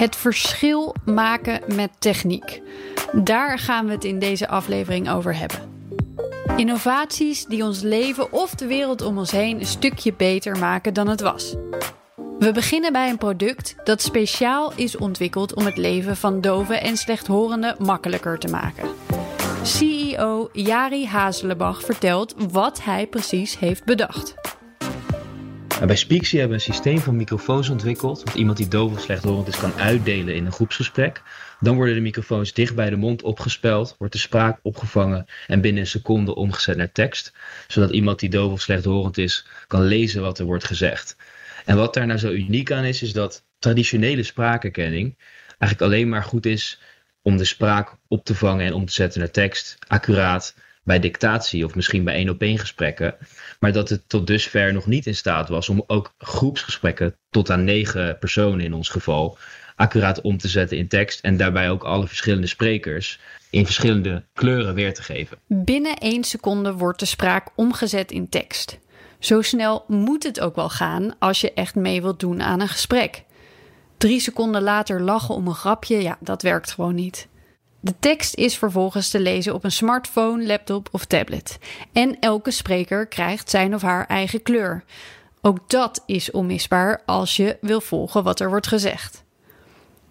Het verschil maken met techniek. Daar gaan we het in deze aflevering over hebben. Innovaties die ons leven of de wereld om ons heen een stukje beter maken dan het was. We beginnen bij een product dat speciaal is ontwikkeld om het leven van doven en slechthorenden makkelijker te maken. CEO Jari Hazelenbach vertelt wat hij precies heeft bedacht. Bij Speaksy hebben we een systeem van microfoons ontwikkeld. Dat iemand die doof of slechthorend is kan uitdelen in een groepsgesprek. Dan worden de microfoons dicht bij de mond opgespeld, wordt de spraak opgevangen en binnen een seconde omgezet naar tekst. Zodat iemand die doof of slechthorend is kan lezen wat er wordt gezegd. En wat daar nou zo uniek aan is, is dat traditionele spraakherkenning eigenlijk alleen maar goed is om de spraak op te vangen en om te zetten naar tekst, accuraat bij dictatie of misschien bij één op één gesprekken. Maar dat het tot dusver nog niet in staat was om ook groepsgesprekken tot aan negen personen in ons geval accuraat om te zetten in tekst en daarbij ook alle verschillende sprekers in verschillende kleuren weer te geven. Binnen één seconde wordt de spraak omgezet in tekst. Zo snel moet het ook wel gaan als je echt mee wilt doen aan een gesprek. Drie seconden later lachen om een grapje, ja, dat werkt gewoon niet. De tekst is vervolgens te lezen op een smartphone, laptop of tablet. En elke spreker krijgt zijn of haar eigen kleur. Ook dat is onmisbaar als je wil volgen wat er wordt gezegd.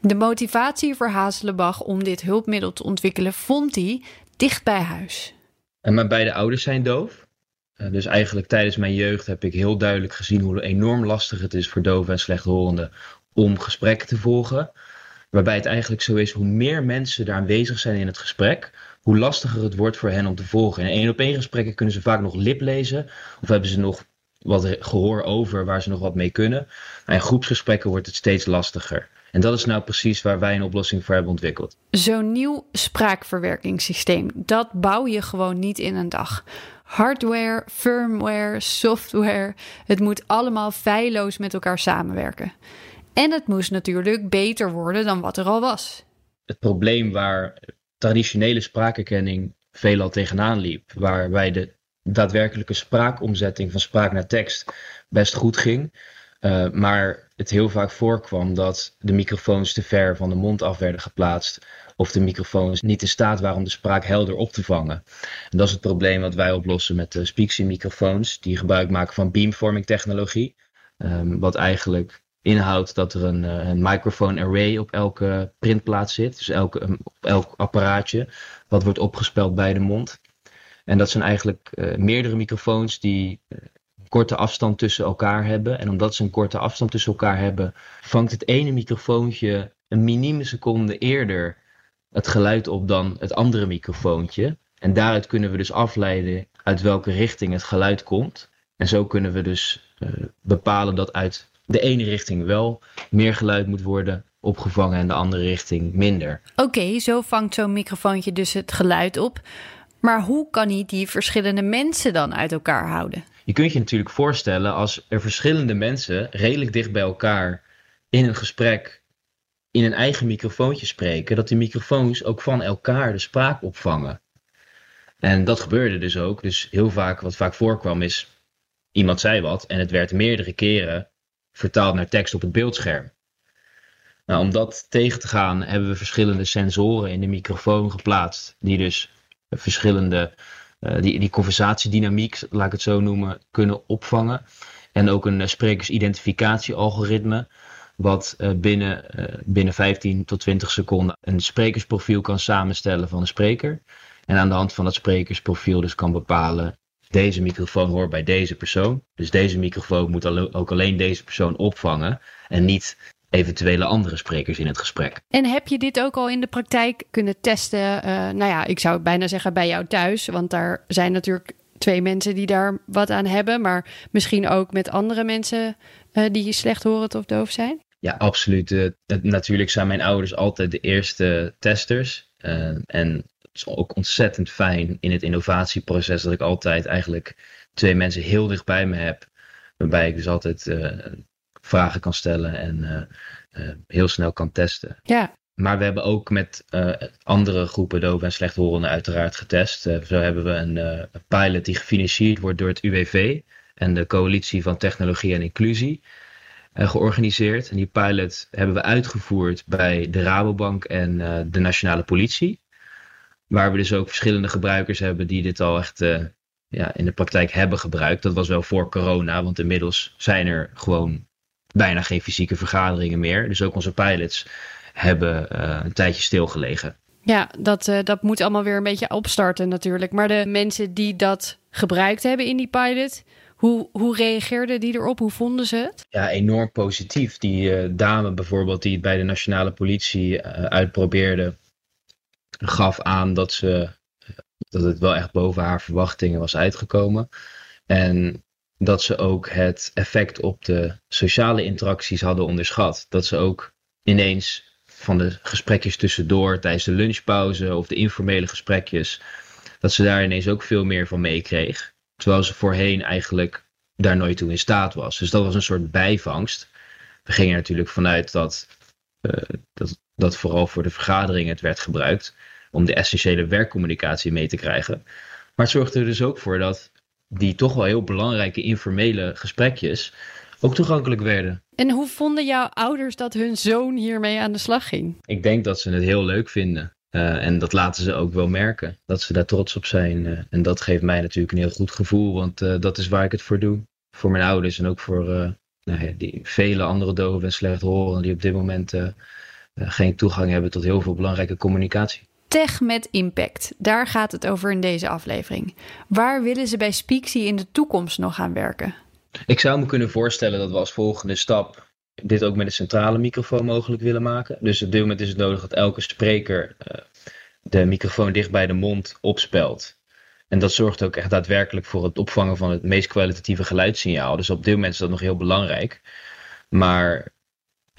De motivatie voor Hazelenbach om dit hulpmiddel te ontwikkelen vond hij dicht bij huis. En mijn beide ouders zijn doof. Eh, Dus eigenlijk tijdens mijn jeugd heb ik heel duidelijk gezien hoe enorm lastig het is voor doven en slechthorenden om gesprekken te volgen. Waarbij het eigenlijk zo is, hoe meer mensen daar aanwezig zijn in het gesprek, hoe lastiger het wordt voor hen om te volgen. In één op één gesprekken kunnen ze vaak nog lip lezen, of hebben ze nog wat gehoor over waar ze nog wat mee kunnen. Maar in groepsgesprekken wordt het steeds lastiger. En dat is nou precies waar wij een oplossing voor hebben ontwikkeld. Zo'n nieuw spraakverwerkingssysteem, dat bouw je gewoon niet in een dag. Hardware, firmware, software, het moet allemaal feilloos met elkaar samenwerken. En het moest natuurlijk beter worden dan wat er al was. Het probleem waar traditionele spraakherkenning veelal tegenaan liep, waarbij de daadwerkelijke spraakomzetting van spraak naar tekst best goed ging, uh, maar het heel vaak voorkwam dat de microfoons te ver van de mond af werden geplaatst. Of de microfoons niet in staat waren om de spraak helder op te vangen. En dat is het probleem wat wij oplossen met de Speaksy microfoons. Die gebruik maken van beamforming technologie. Um, wat eigenlijk inhoudt dat er een, een microphone array op elke printplaat zit. Dus elke, op elk apparaatje wat wordt opgespeld bij de mond. En dat zijn eigenlijk uh, meerdere microfoons die uh, korte afstand tussen elkaar hebben. En omdat ze een korte afstand tussen elkaar hebben, vangt het ene microfoontje een minieme seconde eerder het geluid op dan het andere microfoontje. En daaruit kunnen we dus afleiden uit welke richting het geluid komt. En zo kunnen we dus bepalen dat uit de ene richting wel meer geluid moet worden opgevangen en de andere richting minder. Oké, okay, zo vangt zo'n microfoontje dus het geluid op. Maar hoe kan hij die verschillende mensen dan uit elkaar houden? Je kunt je natuurlijk voorstellen als er verschillende mensen redelijk dicht bij elkaar in een gesprek in een eigen microfoontje spreken, dat die microfoons ook van elkaar de spraak opvangen. En dat gebeurde dus ook. Dus heel vaak, wat vaak voorkwam, is iemand zei wat en het werd meerdere keren vertaald naar tekst op het beeldscherm. Nou, om dat tegen te gaan hebben we verschillende sensoren in de microfoon geplaatst, die dus verschillende, uh, die, die conversatiedynamiek, laat ik het zo noemen, kunnen opvangen. En ook een uh, sprekersidentificatiealgoritme, wat uh, binnen, binnen 15 tot 20 seconden een sprekersprofiel kan samenstellen van een spreker. En aan de hand van dat sprekersprofiel dus kan bepalen, deze microfoon hoort bij deze persoon. Dus deze microfoon moet ook alleen deze persoon opvangen en niet eventuele andere sprekers in het gesprek. En heb je dit ook al in de praktijk kunnen testen? Uh, nou ja, ik zou bijna zeggen bij jou thuis, want daar zijn natuurlijk twee mensen die daar wat aan hebben, maar misschien ook met andere mensen uh, die slechthorend of doof zijn? Ja, absoluut. Uh, natuurlijk zijn mijn ouders altijd de eerste testers. en is ook ontzettend fijn in het innovatieproces dat ik altijd eigenlijk twee mensen heel dicht bij me heb. Waarbij ik dus altijd vragen kan stellen en heel snel kan testen. Ja, maar we hebben ook met andere groepen doof en slechthorenden uiteraard getest. Zo hebben we een pilot die gefinancierd wordt door het UWV en de Coalitie van Technologie en Inclusie georganiseerd. En die pilot hebben we uitgevoerd bij de Rabobank en de Nationale Politie. Waar we dus ook verschillende gebruikers hebben die dit al echt ja, in de praktijk hebben gebruikt. Dat was wel voor corona, want inmiddels zijn er gewoon bijna geen fysieke vergaderingen meer. Dus ook onze pilots hebben uh, een tijdje stilgelegen. Ja, dat, uh, dat moet allemaal weer een beetje opstarten natuurlijk. Maar de mensen die dat gebruikt hebben in die pilot, hoe, hoe reageerden die erop? Hoe vonden ze het? Ja, enorm positief. Die uh, dame bijvoorbeeld die het bij de nationale politie uitprobeerde, gaf aan dat, ze, dat het wel echt boven haar verwachtingen was uitgekomen. En dat ze ook het effect op de sociale interacties hadden onderschat. Dat ze ook ineens van de gesprekjes tussendoor tijdens de lunchpauze of de informele gesprekjes, dat ze daar ineens ook veel meer van meekreeg. Terwijl ze voorheen eigenlijk daar nooit toe in staat was. Dus dat was een soort bijvangst. We gingen natuurlijk vanuit dat, uh, dat, dat vooral voor de vergaderingen het werd gebruikt om de essentiële werkcommunicatie mee te krijgen. Maar het zorgde er dus ook voor dat die toch wel heel belangrijke informele gesprekjes ook toegankelijk werden. En hoe vonden jouw ouders dat hun zoon hiermee aan de slag ging? Ik denk dat ze het heel leuk vinden. Uh, en dat laten ze ook wel merken. Dat ze daar trots op zijn. Uh, en dat geeft mij natuurlijk een heel goed gevoel. Want uh, dat is waar ik het voor doe. Voor mijn ouders en ook voor nou ja, die vele andere doven en slecht horen. Die op dit moment geen toegang hebben tot heel veel belangrijke communicatie. Tech met impact. Daar gaat het over in deze aflevering. Waar willen ze bij Speaksy in de toekomst nog aan werken? Ik zou me kunnen voorstellen dat we als volgende stap dit ook met een centrale microfoon mogelijk willen maken. Dus op dit moment is het nodig dat elke spreker uh, de microfoon dicht bij de mond opspelt. En dat zorgt ook echt daadwerkelijk voor het opvangen van het meest kwalitatieve geluidssignaal. Dus op dit moment is dat nog heel belangrijk. Maar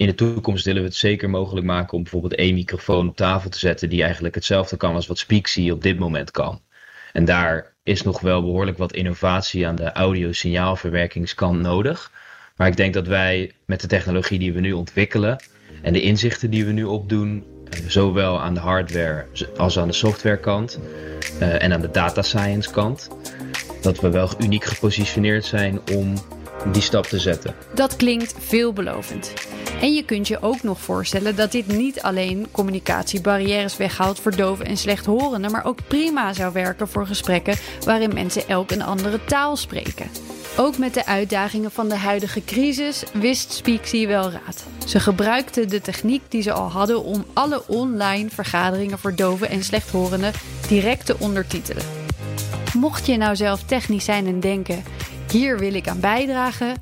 in de toekomst willen we het zeker mogelijk maken om bijvoorbeeld één microfoon op tafel te zetten die eigenlijk hetzelfde kan als wat Speaksy op dit moment kan. En daar is nog wel behoorlijk wat innovatie aan de audio-signaalverwerkingskant nodig. Maar ik denk dat wij met de technologie die we nu ontwikkelen en de inzichten die we nu opdoen, eh, zowel aan de hardware als aan de softwarekant uh, en aan de data science kant, dat we wel uniek gepositioneerd zijn om die stap te zetten. Dat klinkt veelbelovend. En je kunt je ook nog voorstellen dat dit niet alleen communicatiebarrières weghaalt voor doven en slechthorenden, maar ook prima zou werken voor gesprekken waarin mensen elk een andere taal spreken. Ook met de uitdagingen van de huidige crisis wist Speaksy wel raad. Ze gebruikten de techniek die ze al hadden om alle online vergaderingen voor doven en slechthorenden direct te ondertitelen. Mocht je nou zelf technisch zijn en denken: hier wil ik aan bijdragen,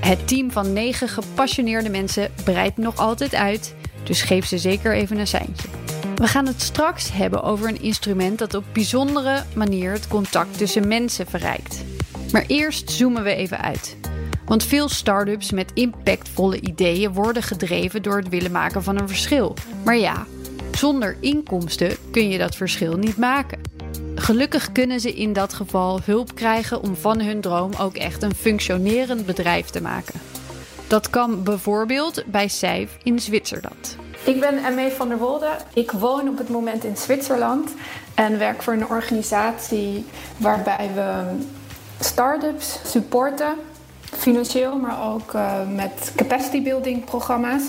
het team van negen gepassioneerde mensen breidt nog altijd uit, dus geef ze zeker even een seintje. We gaan het straks hebben over een instrument dat op bijzondere manier het contact tussen mensen verrijkt. Maar eerst zoomen we even uit. Want veel start-ups met impactvolle ideeën worden gedreven door het willen maken van een verschil. Maar ja, zonder inkomsten kun je dat verschil niet maken. Gelukkig kunnen ze in dat geval hulp krijgen om van hun droom ook echt een functionerend bedrijf te maken. Dat kan bijvoorbeeld bij Sijf in Zwitserland. Ik ben ME van der Wolde. Ik woon op het moment in Zwitserland en werk voor een organisatie waarbij we start-ups supporten, financieel, maar ook uh, met capacity building programma's.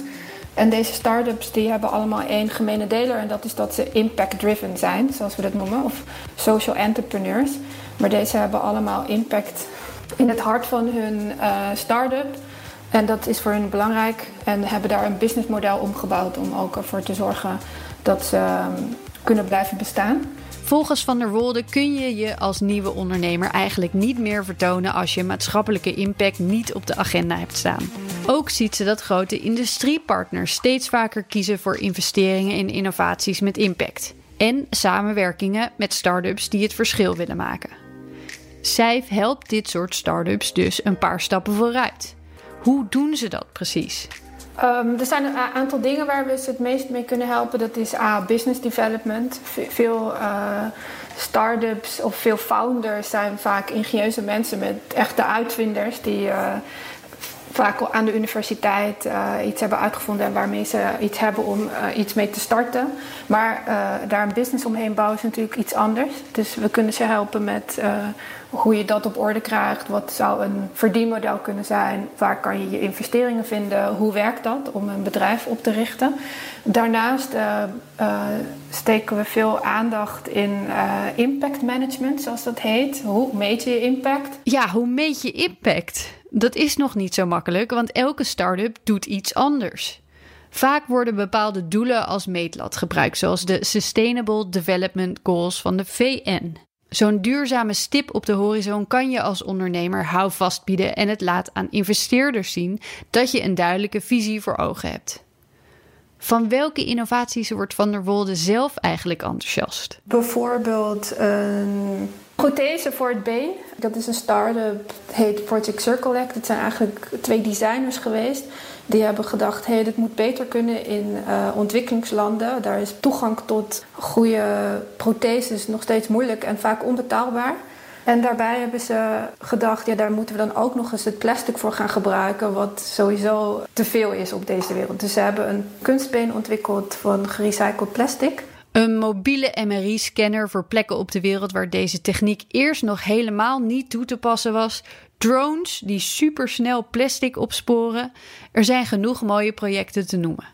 En deze start-ups die hebben allemaal één gemene deler en dat is dat ze impact-driven zijn, zoals we dat noemen, of social entrepreneurs. Maar deze hebben allemaal impact in het hart van hun uh, start-up. En dat is voor hen belangrijk en hebben daar een businessmodel omgebouwd om ook ervoor te zorgen dat ze um, kunnen blijven bestaan. Volgens Van der Wolde kun je je als nieuwe ondernemer eigenlijk niet meer vertonen als je maatschappelijke impact niet op de agenda hebt staan. Ook ziet ze dat grote industriepartners steeds vaker kiezen voor investeringen in innovaties met impact. En samenwerkingen met start-ups die het verschil willen maken. Cijf helpt dit soort start-ups dus een paar stappen vooruit. Hoe doen ze dat precies? Um, er zijn een aantal dingen waar we ze het meest mee kunnen helpen. Dat is A, business development. veel uh, start-ups of veel founders zijn vaak ingenieuze mensen met echte uitvinders die uh, vaak aan de universiteit uh, iets hebben uitgevonden en waarmee ze iets hebben om uh, iets mee te starten. Maar uh, daar een business omheen bouwen is natuurlijk iets anders. Dus we kunnen ze helpen met hoe je dat op orde krijgt. Wat zou een verdienmodel kunnen zijn? Waar kan je je investeringen vinden? Hoe werkt dat om een bedrijf op te richten? Daarnaast steken we veel aandacht in impact management, zoals dat heet. Hoe meet je je impact? Ja, hoe meet je impact? Dat is nog niet zo makkelijk, want elke start-up doet iets anders. Vaak worden bepaalde doelen als meetlat gebruikt, zoals de Sustainable Development Goals van de VN. Zo'n duurzame stip op de horizon kan je als ondernemer houvast bieden en het laat aan investeerders zien dat je een duidelijke visie voor ogen hebt. Van welke innovaties wordt Van der Wolde zelf eigenlijk enthousiast? Bijvoorbeeld een prothese voor het been. Dat is een start-up, heet Project Circle Act. Het zijn eigenlijk twee designers geweest. Die hebben gedacht, hé, hey, dit moet beter kunnen in uh, ontwikkelingslanden. Daar is toegang tot goede protheses nog steeds moeilijk en vaak onbetaalbaar. En daarbij hebben ze gedacht, ja, daar moeten we dan ook nog eens het plastic voor gaan gebruiken, wat sowieso te veel is op deze wereld. Dus ze hebben een kunstbeen ontwikkeld van gerecycled plastic. Een mobiele MRI-scanner voor plekken op de wereld waar deze techniek eerst nog helemaal niet toe te passen was. Drones die supersnel plastic opsporen. Er zijn genoeg mooie projecten te noemen.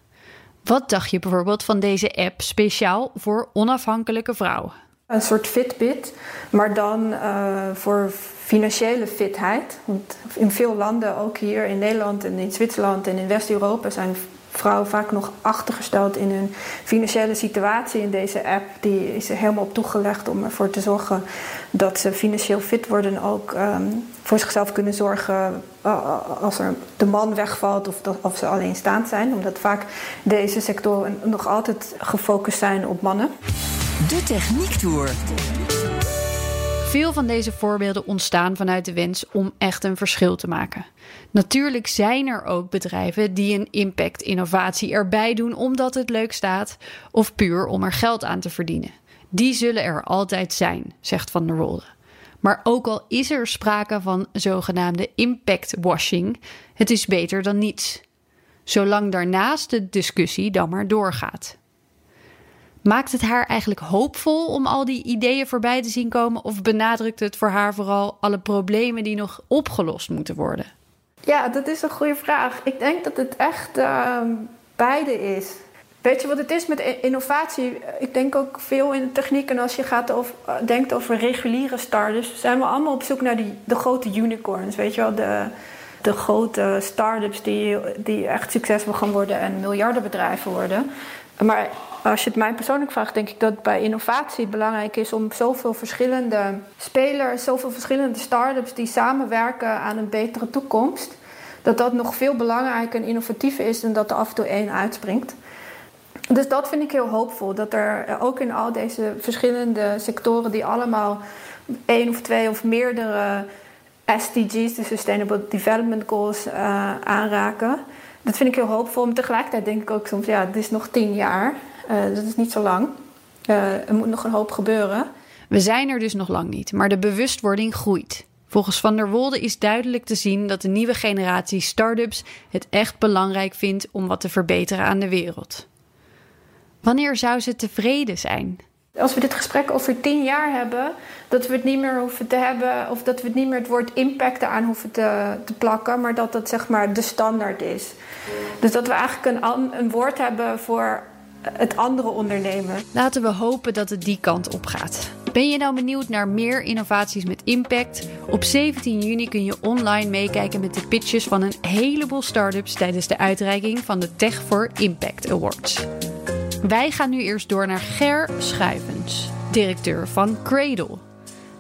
Wat dacht je bijvoorbeeld van deze app speciaal voor onafhankelijke vrouwen? Een soort Fitbit, maar dan uh, voor financiële fitheid. Want in veel landen, ook hier in Nederland en in Zwitserland en in West-Europa, zijn vrouwen vaak nog achtergesteld in hun financiële situatie. In deze app die is er helemaal op toegelegd om ervoor te zorgen dat ze financieel fit worden en ook um, voor zichzelf kunnen zorgen uh, als er de man wegvalt of, dat, of ze alleenstaand zijn. Omdat vaak deze sectoren nog altijd gefocust zijn op mannen. De Techniek Tour. Veel van deze voorbeelden ontstaan vanuit de wens om echt een verschil te maken. Natuurlijk zijn er ook bedrijven die een impact-innovatie erbij doen omdat het leuk staat, of puur om er geld aan te verdienen. Die zullen er altijd zijn, zegt Van der Wolde. Maar ook al is er sprake van zogenaamde impact washing, het is beter dan niets. Zolang daarnaast de discussie dan maar doorgaat. Maakt het haar eigenlijk hoopvol om al die ideeën voorbij te zien komen? Of benadrukt het voor haar vooral alle problemen die nog opgelost moeten worden? Ja, dat is een goede vraag. Ik denk dat het echt uh, beide is. Weet je wat het is met innovatie? Ik denk ook veel in de techniek. En als je gaat over, uh, denkt over reguliere startups, zijn we allemaal op zoek naar die, de grote unicorns. Weet je wel, de, de grote start-ups die, die echt succesvol gaan worden en miljardenbedrijven worden. Maar als je het mij persoonlijk vraagt, denk ik dat bij innovatie belangrijk is om zoveel verschillende spelers, zoveel verschillende start-ups die samenwerken aan een betere toekomst, dat dat nog veel belangrijker en innovatiever is dan dat er af en toe één uitspringt. Dus dat vind ik heel hoopvol. Dat er ook in al deze verschillende sectoren die allemaal één of twee of meerdere SDG's, de Sustainable Development Goals, uh, aanraken. Dat vind ik heel hoopvol. Maar tegelijkertijd denk ik ook soms, ja, het is nog tien jaar. Uh, dat is niet zo lang. Uh, er moet nog een hoop gebeuren. We zijn er dus nog lang niet, maar de bewustwording groeit. Volgens Van der Wolde is duidelijk te zien dat de nieuwe generatie start-ups het echt belangrijk vindt om wat te verbeteren aan de wereld. Wanneer zou ze tevreden zijn? Als we dit gesprek over tien jaar hebben, dat we het niet meer hoeven te hebben, of dat we het niet meer het woord impact aan hoeven te, te plakken, maar dat dat zeg maar de standaard is. Dus dat we eigenlijk een, een woord hebben voor het andere ondernemen. Laten we hopen dat het die kant op gaat. Ben je nou benieuwd naar meer innovaties met impact? Op 17 juni kun je online meekijken met de pitches van een heleboel startups tijdens de uitreiking van de Tech for Impact Awards. Wij gaan nu eerst door naar Ger Schuivens, directeur van Cradle.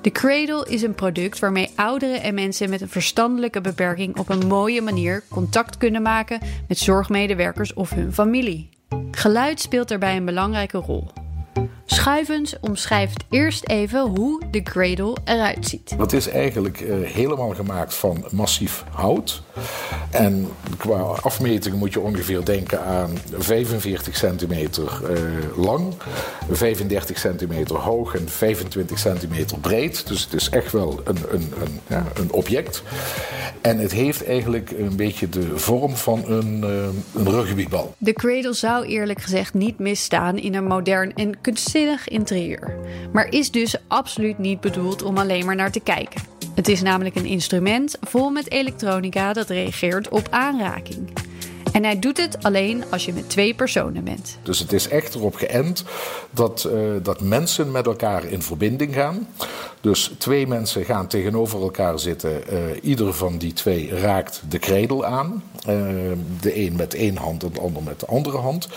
De Cradle is een product waarmee ouderen en mensen met een verstandelijke beperking op een mooie manier contact kunnen maken met zorgmedewerkers of hun familie. Geluid speelt daarbij een belangrijke rol. Schuivens omschrijft eerst even hoe de cradle eruit ziet. Het is eigenlijk uh, helemaal gemaakt van massief hout. En qua afmetingen moet je ongeveer denken aan 45 centimeter uh, lang, 35 centimeter hoog en 25 centimeter breed. Dus het is echt wel een, een, een, ja, een object. En het heeft eigenlijk een beetje de vorm van een, uh, een rugbybal. De cradle zou eerlijk gezegd niet misstaan in een modern en interieur. Maar is dus absoluut niet bedoeld om alleen maar naar te kijken. Het is namelijk een instrument vol met elektronica dat reageert op aanraking. En hij doet het alleen als je met twee personen bent. Dus het is echt erop geënt dat, uh, dat mensen met elkaar in verbinding gaan. Dus twee mensen gaan tegenover elkaar zitten. Uh, ieder van die twee raakt de kredel aan. Uh, de een met één hand en de ander met de andere hand.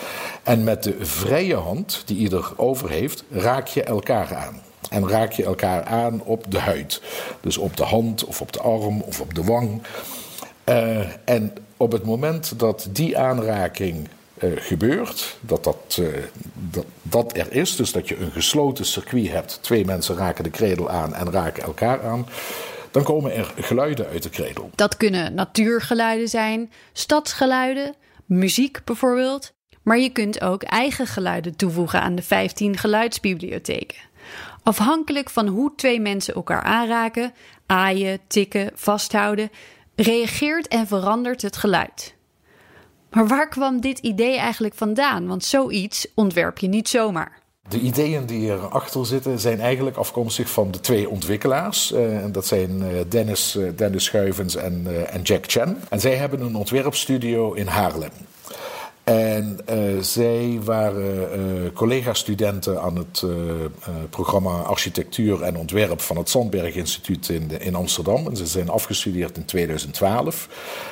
En met de vrije hand die ieder over heeft, raak je elkaar aan. En raak je elkaar aan op de huid. Dus op de hand of op de arm of op de wang. Uh, en op het moment dat die aanraking uh, gebeurt, dat dat, uh, dat dat er is, dus dat je een gesloten circuit hebt, twee mensen raken de kredel aan en raken elkaar aan, dan komen er geluiden uit de kredel. Dat kunnen natuurgeluiden zijn, stadsgeluiden, muziek bijvoorbeeld. Maar je kunt ook eigen geluiden toevoegen aan de 15 geluidsbibliotheken. Afhankelijk van hoe twee mensen elkaar aanraken, aaien, tikken, vasthouden, reageert en verandert het geluid. Maar waar kwam dit idee eigenlijk vandaan? Want zoiets ontwerp je niet zomaar. De ideeën die erachter zitten zijn eigenlijk afkomstig van de twee ontwikkelaars. Uh, dat zijn Dennis, uh, Dennis Schuivens en, en Jack Chen. En zij hebben een ontwerpstudio in Haarlem. En uh, zij waren uh, collega-studenten aan het uh, programma Architectuur en Ontwerp van het Sandberg Instituut in, in Amsterdam. En ze zijn afgestudeerd in 2012.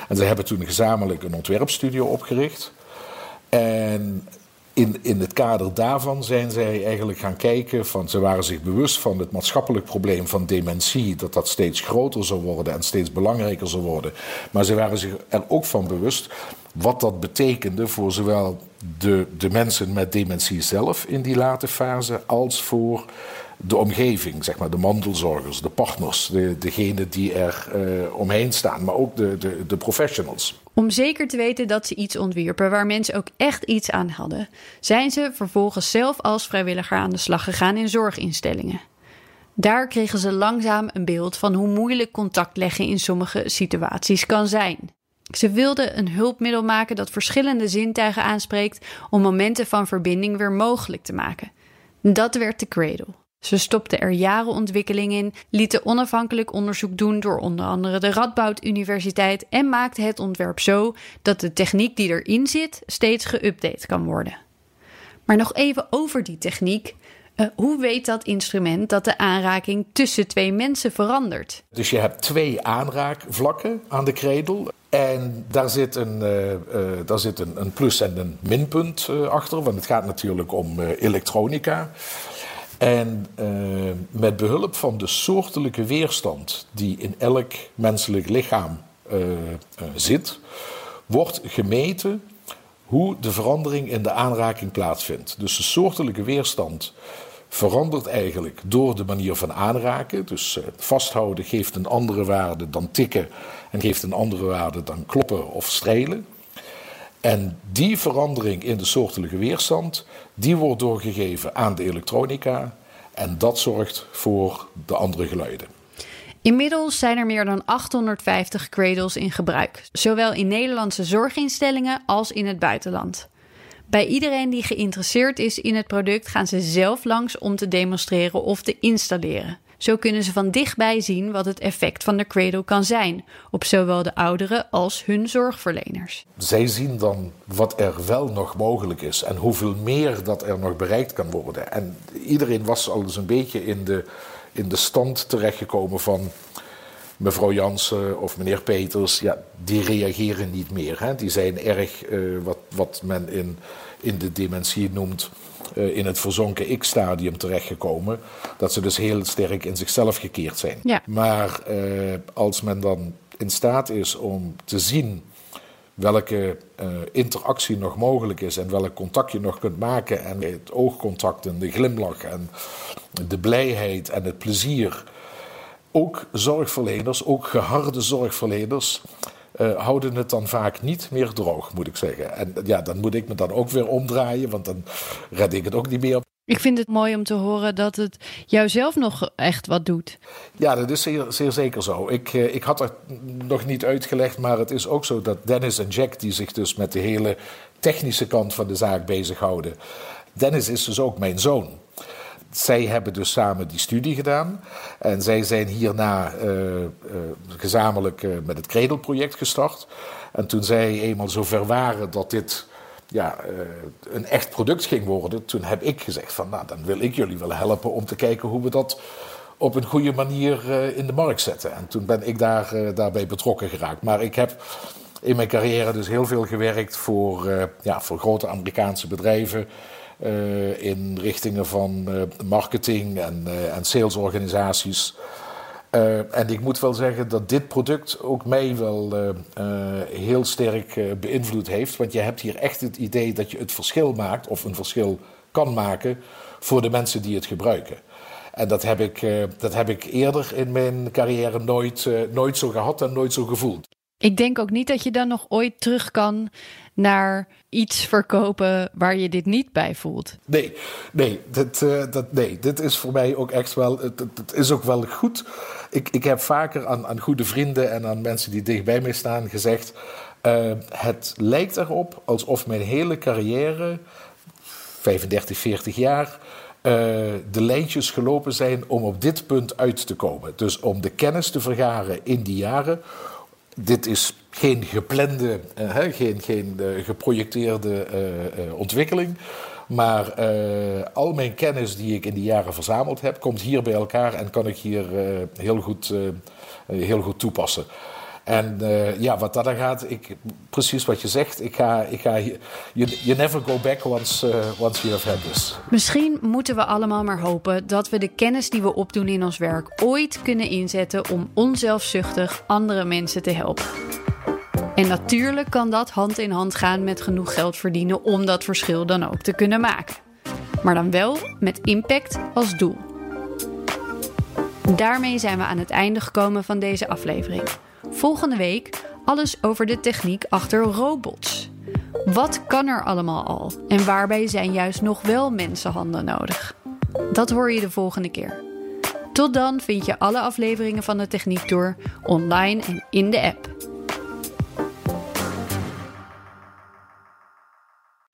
En ze hebben toen gezamenlijk een ontwerpstudio opgericht. En in, in het kader daarvan zijn zij eigenlijk gaan kijken van ze waren zich bewust van het maatschappelijk probleem van dementie, dat dat steeds groter zou worden en steeds belangrijker zou worden. Maar ze waren zich er ook van bewust wat dat betekende voor zowel de, de mensen met dementie zelf in die late fase als voor de omgeving, zeg maar, de mantelzorgers, de partners, de, degenen die er uh, omheen staan, maar ook de, de, de professionals. Om zeker te weten dat ze iets ontwierpen waar mensen ook echt iets aan hadden, zijn ze vervolgens zelf als vrijwilliger aan de slag gegaan in zorginstellingen. Daar kregen ze langzaam een beeld van hoe moeilijk contact leggen in sommige situaties kan zijn. Ze wilden een hulpmiddel maken dat verschillende zintuigen aanspreekt om momenten van verbinding weer mogelijk te maken. Dat werd de Cradle. Ze stopten er jaren ontwikkeling in, lieten onafhankelijk onderzoek doen door onder andere de Radboud Universiteit en maakten het ontwerp zo dat de techniek die erin zit steeds geüpdate kan worden. Maar nog even over die techniek. Uh, hoe weet dat instrument dat de aanraking tussen twee mensen verandert? Dus je hebt twee aanraakvlakken aan de kredel. En daar zit een, uh, uh, daar zit een, een, plus- en een minpunt achter, want het gaat natuurlijk om elektronica. En uh, met behulp van de soortelijke weerstand die in elk menselijk lichaam uh, uh, zit, wordt gemeten hoe de verandering in de aanraking plaatsvindt. Dus de soortelijke weerstand verandert eigenlijk door de manier van aanraken. Dus vasthouden geeft een andere waarde dan tikken en geeft een andere waarde dan kloppen of strelen. En die verandering in de soortelijke weerstand, die wordt doorgegeven aan de elektronica en dat zorgt voor de andere geluiden. Inmiddels zijn er meer dan 850 cradles in gebruik, zowel in Nederlandse zorginstellingen als in het buitenland. Bij iedereen die geïnteresseerd is in het product gaan ze zelf langs om te demonstreren of te installeren. Zo kunnen ze van dichtbij zien wat het effect van de cradle kan zijn op zowel de ouderen als hun zorgverleners. Zij zien dan wat er wel nog mogelijk is en hoeveel meer dat er nog bereikt kan worden. En iedereen was al eens een beetje in de, in de stand terechtgekomen van mevrouw Jansen of meneer Peters, ja, die reageren niet meer. Hè. Die zijn erg uh, wat, wat men in, in de dementie noemt uh, in het verzonken ik-stadium terechtgekomen. Dat ze dus heel sterk in zichzelf gekeerd zijn. Ja. Maar uh, als men dan in staat is om te zien welke uh, interactie nog mogelijk is en welk contact je nog kunt maken. En het oogcontact en de glimlach en de blijheid en het plezier. Ook zorgverleners, ook geharde zorgverleners, uh, houden het dan vaak niet meer droog, moet ik zeggen. En ja, dan moet ik me dan ook weer omdraaien, want dan red ik het ook niet meer. Ik vind het mooi om te horen dat het jou zelf nog echt wat doet. Ja, dat is zeer, zeer zeker zo. Ik, uh, ik had het nog niet uitgelegd, maar het is ook zo dat Dennis en Jack, die zich dus met de hele technische kant van de zaak bezighouden. Dennis is dus ook mijn zoon zij hebben dus samen die studie gedaan. En zij zijn hierna uh, uh, gezamenlijk uh, met het Kredelproject gestart. En toen zij eenmaal zover waren dat dit ja, een echt product ging worden, toen heb ik gezegd van nou, dan wil ik jullie wel helpen om te kijken hoe we dat op een goede manier in de markt zetten. En toen ben ik daar, daarbij betrokken geraakt. Maar ik heb in mijn carrière dus heel veel gewerkt voor, ja, voor grote Amerikaanse bedrijven. Uh, in richtingen van uh, marketing en, uh, en salesorganisaties. en ik moet wel zeggen dat dit product ook mij wel heel sterk beïnvloed heeft. Want je hebt hier echt het idee dat je het verschil maakt, of een verschil kan maken, voor de mensen die het gebruiken. En dat heb ik, dat heb ik eerder in mijn carrière nooit, nooit zo gehad en nooit zo gevoeld. Ik denk ook niet dat je dan nog ooit terug kan naar iets verkopen waar je dit niet bij voelt. Nee, nee, dit, uh, dat, nee, dit is voor mij ook echt wel. Het, het, is ook wel goed. Ik, ik heb vaker aan, aan goede vrienden en aan mensen die dichtbij mij staan gezegd. Uh, het lijkt erop alsof mijn hele carrière, 35, 40 jaar, uh, de lijntjes gelopen zijn om op dit punt uit te komen. Dus om de kennis te vergaren in die jaren dit is geen geplande, uh, geen, geen uh, geprojecteerde uh, ontwikkeling. Maar al mijn kennis die ik in die jaren verzameld heb, komt hier bij elkaar en kan ik hier heel, goed, heel goed toepassen. En uh, ja, wat dat dan gaat, ik, precies wat je zegt, ik ga, ik ga you, you never go back once, uh, once you have had this. Misschien moeten we allemaal maar hopen dat we de kennis die we opdoen in ons werk ooit kunnen inzetten om onzelfzuchtig andere mensen te helpen. En natuurlijk kan dat hand in hand gaan met genoeg geld verdienen om dat verschil dan ook te kunnen maken. Maar dan wel met impact als doel. Daarmee zijn we aan het einde gekomen van deze aflevering. Volgende week alles over de techniek achter robots. Wat kan er allemaal al en waarbij zijn juist nog wel mensenhanden nodig? Dat hoor je de volgende keer. Tot dan vind je alle afleveringen van de Techniek Tour online en in de app.